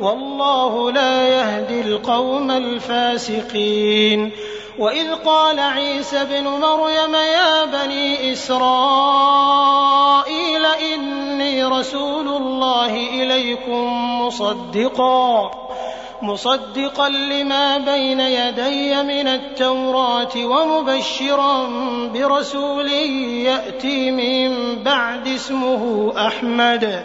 والله لا يهدي القوم الفاسقين. وإذ قال عيسى ابن مريم يا بني إسرائيل إني رسول الله إليكم مصدقا مصدقا لما بين يدي من التوراة ومبشرا برسول يأتي من بعد اسمه أحمد.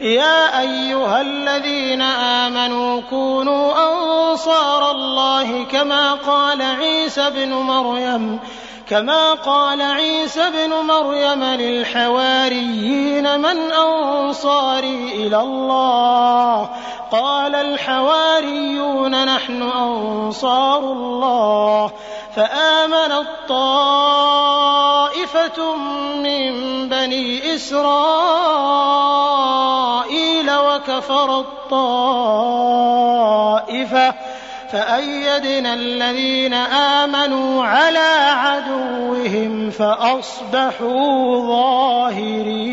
يا أيها الذين آمنوا كونوا أنصار الله كما قال عيسى ابن مريم كما قال عيسى ابن مريم للحواريين من أنصاري إلى الله؟ قال الحواريون نحن أنصار الله فآمنت طائفة من بني إسرائيل وكفرت طائفة فأيدنا الذين آمنوا على عدوهم فأصبحوا ظاهرين.